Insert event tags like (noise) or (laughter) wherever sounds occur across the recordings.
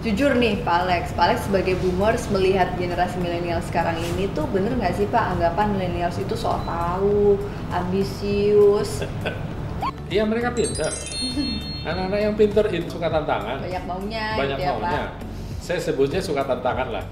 Jujur nih Pak Alex, Pak Alex sebagai boomers melihat generasi milenial sekarang ini tuh bener nggak sih Pak anggapan milenials itu sok tahu, ambisius, Iya mereka pinter. Anak-anak yang pinter itu suka tantangan, banyak maunya banyak gitu ya maunya. Pak. Saya sebutnya suka tantangan lah.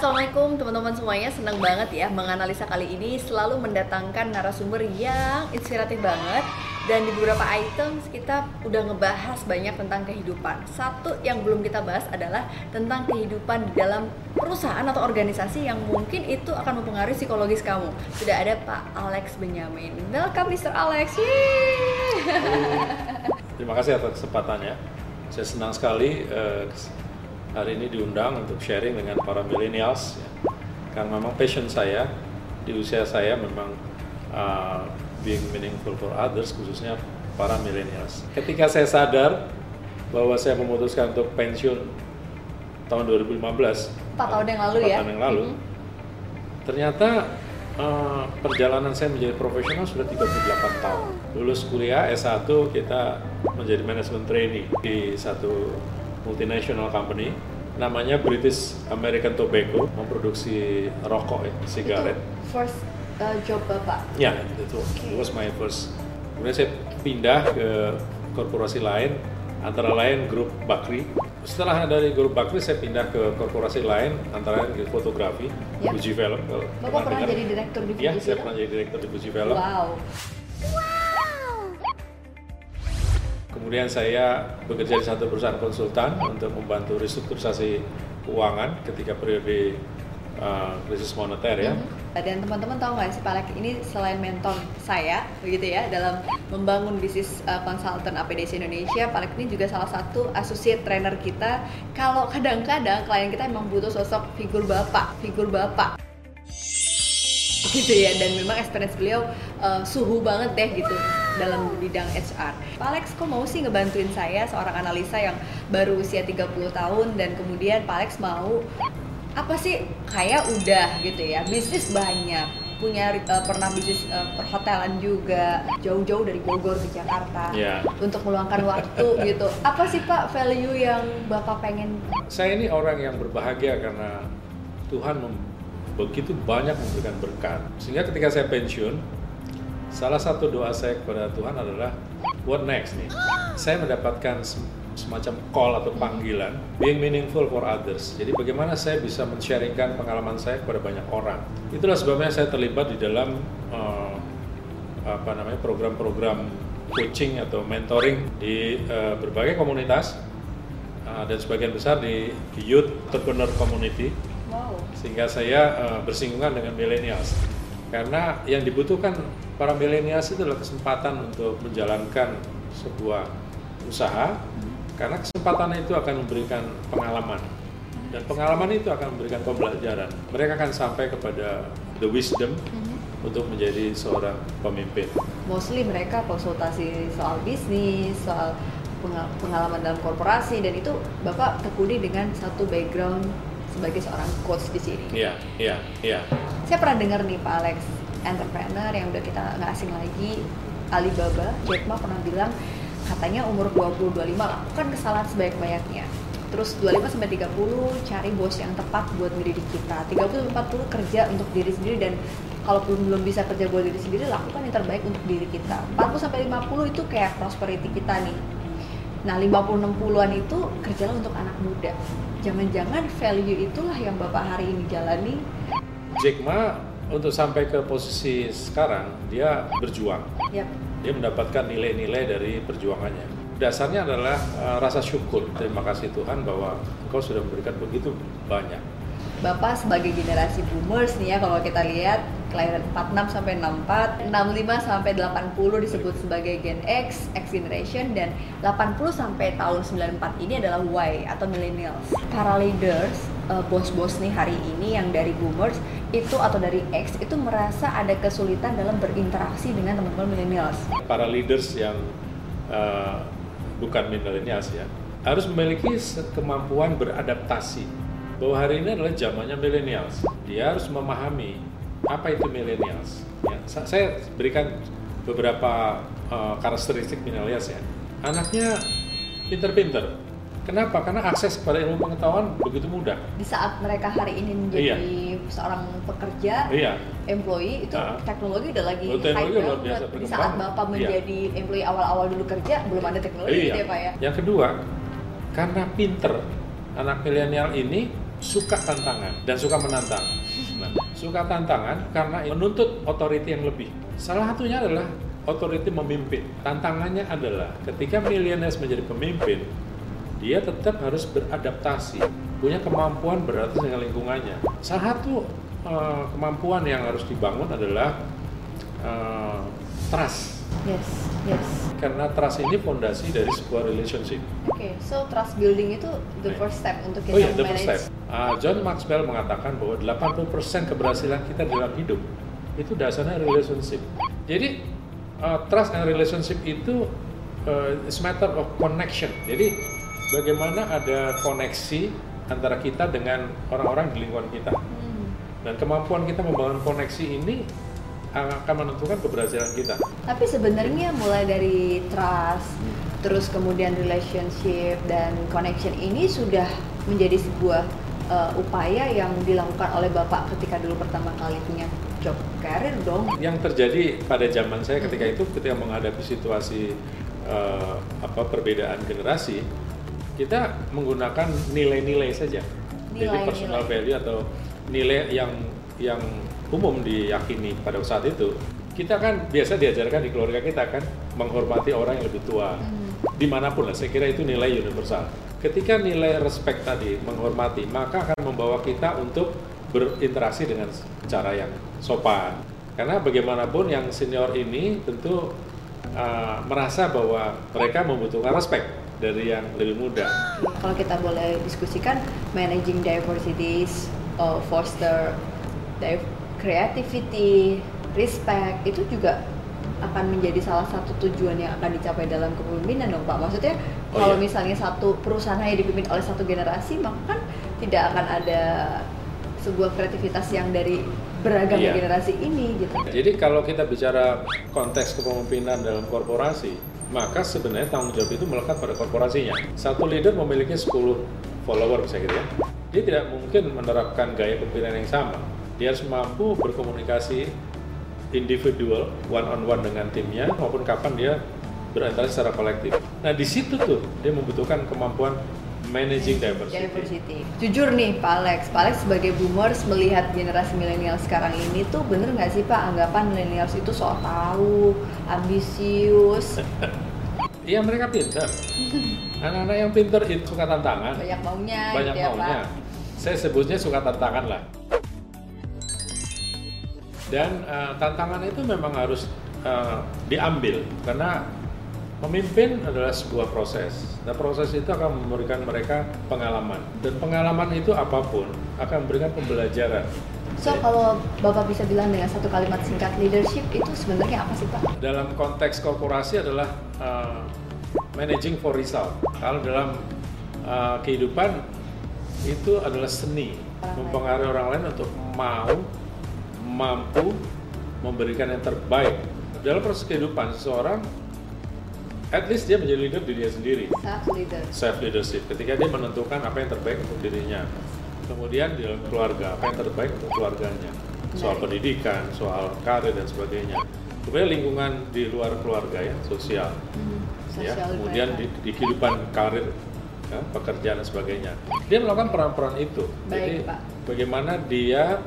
Assalamualaikum teman-teman semuanya, senang banget ya menganalisa kali ini selalu mendatangkan narasumber yang inspiratif banget dan di beberapa items kita udah ngebahas banyak tentang kehidupan. Satu yang belum kita bahas adalah tentang kehidupan di dalam perusahaan atau organisasi yang mungkin itu akan mempengaruhi psikologis kamu. Sudah ada Pak Alex Benyamin. Welcome Mr. Alex. Terima kasih atas kesempatannya. Saya senang sekali eh, hari ini diundang untuk sharing dengan para millennials. Ya. Karena memang passion saya di usia saya memang uh, being meaningful for others, khususnya para millennials. Ketika saya sadar bahwa saya memutuskan untuk pensiun tahun 2015, Empat tahun yang lalu empat ya? tahun yang lalu, Mhm. ternyata eh, perjalanan saya menjadi profesional sudah 38 tahun. Lulus kuliah S1 kita menjadi manajemen trainee di satu multinational company namanya British American Tobacco memproduksi rokok ya, sigaret. Itu first uh, job Bapak. Ya, itu it was my first. Kemudian saya pindah ke korporasi lain, antara lain grup Bakri. Setelah dari grup Bakri, saya pindah ke korporasi lain, antara lain di fotografi, Ya. Fuji Film. Bapak pernah dengar. jadi direktur di Iya, Fuji saya Film? pernah jadi direktur di Fuji Film. Wow. Kemudian saya bekerja di satu perusahaan konsultan untuk membantu restrukturisasi keuangan ketika periode uh, krisis moneter ya. Mhm. Dan teman-teman tahu nggak sih Pak Lek ini selain mentor saya begitu ya dalam membangun bisnis uh, konsultan APDC Indonesia, Pak Lek ini juga salah satu associate trainer kita. Kalau kadang-kadang klien kita memang butuh sosok figur bapak, figur bapak gitu ya dan memang experience beliau uh, suhu banget deh gitu dalam bidang HR. Pak Alex kok mau sih ngebantuin saya seorang analisa yang baru usia 30 tahun dan kemudian Pak Alex mau apa sih kayak udah gitu ya bisnis banyak punya uh, pernah bisnis uh, perhotelan juga jauh-jauh dari Bogor ke Jakarta Iya. untuk meluangkan waktu (laughs) gitu apa sih Pak value yang Bapak pengen Saya ini orang yang berbahagia karena Tuhan mem- begitu banyak memberikan berkat. Sehingga ketika saya pensiun, salah satu doa saya kepada Tuhan adalah what next nih? Saya mendapatkan sem- semacam call atau panggilan being meaningful for others. Jadi bagaimana saya bisa men-sharingkan pengalaman saya kepada banyak orang. Itulah sebabnya saya terlibat di dalam eh, apa namanya program-program coaching atau mentoring di eh, berbagai komunitas uh, dan sebagian besar di youth entrepreneur community wow. Sehingga saya uh, bersinggungan dengan millennials. Karena yang dibutuhkan para millennials itu adalah kesempatan untuk menjalankan sebuah usaha karena kesempatan itu akan memberikan pengalaman. Dan pengalaman itu akan memberikan pembelajaran. Mereka akan sampai kepada the wisdom untuk menjadi seorang pemimpin. Mostly mereka konsultasi soal bisnis, soal penga- pengalaman dalam korporasi dan itu Bapak tekuni dengan satu background sebagai seorang coach di sini. iya iya iya Saya pernah dengar nih Pak Alex, entrepreneur yang udah kita nggak asing lagi, Alibaba, Jack Ma pernah bilang katanya umur 20-25 lakukan kesalahan sebanyak-banyaknya. Terus 25 sampai 30 cari bos yang tepat buat diri kita. 30 40 kerja untuk diri sendiri dan kalaupun belum bisa kerja buat diri sendiri lakukan yang terbaik untuk diri kita. 40 sampai 50 itu kayak prosperity kita nih. Nah, 50 60-an itu kerjalah untuk anak muda. Jangan-jangan value itulah yang Bapak hari ini jalani. Jack Ma untuk sampai ke posisi sekarang dia berjuang. Yap. dia mendapatkan nilai-nilai dari perjuangannya. Dasarnya adalah eh, rasa syukur. Terima kasih Tuhan bahwa Engkau sudah memberikan begitu banyak Bapak sebagai generasi boomers nih ya kalau kita lihat kelahiran 46 sampai 64, 65 sampai 80 disebut sebagai Gen X, X generation dan 80 sampai tahun 94 ini adalah Y atau millennials. Para leaders, eh, bos-bos nih hari ini yang dari boomers itu atau dari X itu merasa ada kesulitan dalam berinteraksi dengan teman-teman millennials. para leaders yang uh, bukan milenials ya, harus memiliki kemampuan beradaptasi. Bahwa hari ini adalah zamannya millennials. Dia harus memahami apa itu millennials. Ya, saya berikan beberapa uh, karakteristik millennials ya. Anaknya pinter-pinter, Kenapa? Karena akses pada ilmu pengetahuan begitu mudah. Di saat mereka hari ini menjadi iya. seorang pekerja, iya. employee itu nah. teknologi udah lagi oh, teknologi high luar biasa Di saat bapak iya. menjadi employee awal-awal dulu kerja, belum ada teknologi iya. gitu ya pak ya. Yang kedua, karena pinter, anak milenial ini suka tantangan dan suka menantang. Nah, suka tantangan karena menuntut otoriti yang lebih. Salah satunya adalah otoriti memimpin. Tantangannya adalah ketika milenial menjadi pemimpin, dia tetap harus beradaptasi, punya kemampuan beradaptasi dengan lingkungannya. Salah satu uh, kemampuan yang harus dibangun adalah uh, trust. Yes, yes. Karena trust ini fondasi dari sebuah relationship. Oke, okay, so trust building itu the first step untuk kita oh, iya, the first step. Uh, John Maxwell mengatakan bahwa 80% keberhasilan kita dalam hidup itu dasarnya relationship. Jadi uh, trust and relationship itu uh, is matter of connection. Jadi bagaimana ada koneksi antara kita dengan orang-orang di lingkungan kita. Hmm. Dan kemampuan kita membangun koneksi ini akan menentukan keberhasilan kita. Tapi sebenarnya mulai dari trust, terus kemudian relationship dan connection ini sudah menjadi sebuah uh, upaya yang dilakukan oleh Bapak ketika dulu pertama kali punya job career dong. Yang terjadi pada zaman saya ketika hmm. itu ketika menghadapi situasi uh, apa perbedaan generasi, kita menggunakan nilai-nilai saja. Nilai, Jadi personal nilai. value atau nilai yang yang umum diyakini pada saat itu. Kita kan biasa diajarkan di keluarga kita kan menghormati orang yang lebih tua. Hmm. Di mana pun lah, saya kira itu nilai universal. Ketika nilai respect tadi menghormati, maka akan membawa kita untuk berinteraksi dengan cara yang sopan. Karena bagaimanapun yang senior ini tentu uh, merasa bahwa mereka membutuhkan respect dari yang lebih muda. Kalau kita boleh diskusikan managing diversities, uh, foster creativity, respect itu juga akan menjadi salah satu tujuan yang akan dicapai dalam kepemimpinan dong Pak. Maksudnya oh, kalau iya. misalnya satu perusahaan yang dipimpin oleh satu generasi maka kan tidak akan ada sebuah kreativitas yang dari beragam iya. generasi ini gitu. Jadi kalau kita bicara konteks kepemimpinan dalam korporasi, maka sebenarnya tanggung jawab itu melekat pada korporasinya. Satu leader memiliki 10 follower bisa gitu ya. Dia tidak mungkin menerapkan gaya kepemimpinan yang sama. Dia harus mampu berkomunikasi individual, one on one dengan timnya, maupun kapan dia berinteraksi secara kolektif. Nah di situ tuh dia membutuhkan kemampuan managing diversity. diversity. Jujur nih Pak Alex, Pak Alex sebagai boomers melihat generasi milenial sekarang ini tuh bener nggak sih Pak anggapan milenials itu soal tahu, ambisius? (laughs) Iya mereka pintar. Anak-anak yang pintar itu suka tantangan. Banyak maunya. Banyak gitu ya, maunya. Pak. Saya sebutnya suka tantangan lah. Dan uh, tantangan itu memang harus uh, diambil karena Memimpin adalah sebuah proses. Nah, proses itu akan memberikan mereka pengalaman. Dan pengalaman itu apa pun akan memberikan pembelajaran. So, kalau Bapak bisa bilang dengan satu kalimat singkat leadership itu sebenarnya apa sih, Pak? Dalam konteks korporasi adalah uh, managing for result. Kalau dalam uh, kehidupan itu adalah seni, orang mempengaruhi lain. orang lain untuk mau, mampu memberikan yang terbaik. Dalam proses kehidupan seseorang at least dia menjadi leader diri dia sendiri. Self leader. Self leadership. Ketika dia menentukan apa yang terbaik untuk dirinya. Kemudian di dalam keluarga, apa yang terbaik untuk keluarganya. Soal Baik. pendidikan, soal karir dan sebagainya. Kemudian lingkungan di luar keluarga ya, sosial. Hmm, ya, kemudian di, di kehidupan karir ya, pekerjaan dan sebagainya. Dia melakukan peran-peran itu. Baik, Jadi Pak. bagaimana dia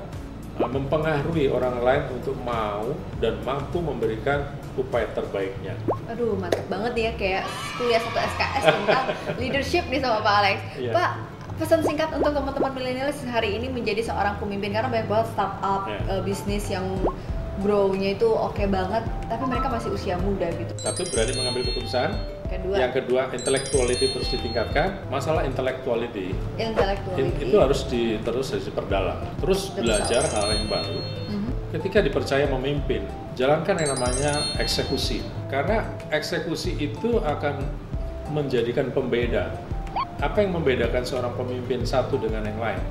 mempengaruhi orang lain untuk mau dan mampu memberikan upaya terbaiknya. Aduh mantap banget ya kayak kuliah satu SKS tentang (laughs) leadership nih sama Pak Alex. Yeah. Pak pesan singkat untuk teman-teman milenial hari ini menjadi seorang pemimpin karena banyak banget startup yeah. uh, bisnis yang grow-nya itu oke okay banget tapi mereka masih usia muda gitu. Satu berani mengambil keputusan. Kedua. Yang kedua intellectuality terus ditingkatkan. Masalah intellectuality. Intellectuality. itu harus di, terus harus diperdalam. Terus belajar hal yang baru. Mm -hmm ketika dipercaya memimpin, jalankan yang namanya eksekusi. Karena eksekusi itu akan menjadikan pembeda. Apa yang membedakan seorang pemimpin satu dengan yang lain?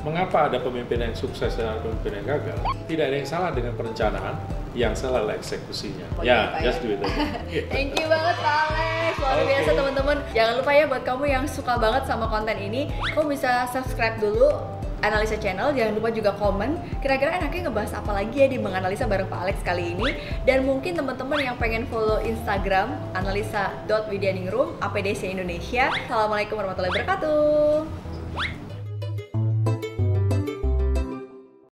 Mengapa ada pemimpin yang sukses dan ada pemimpin yang gagal? Tidak ada yang salah dengan perencanaan, yang salah adalah eksekusinya. Oh, ya, gitu, just do it. (laughs) Thank you banget Pak Alex, luar Oke. biasa teman-teman. Jangan lupa ya buat kamu yang suka banget sama konten ini, kamu bisa subscribe dulu Analisa Channel, jangan lupa juga komen kira-kira enaknya ngebahas apa lagi ya di menganalisa bareng Pak Alex kali ini dan mungkin teman-teman yang pengen follow Instagram analisa.widyaningrum APDC Indonesia Assalamualaikum warahmatullahi wabarakatuh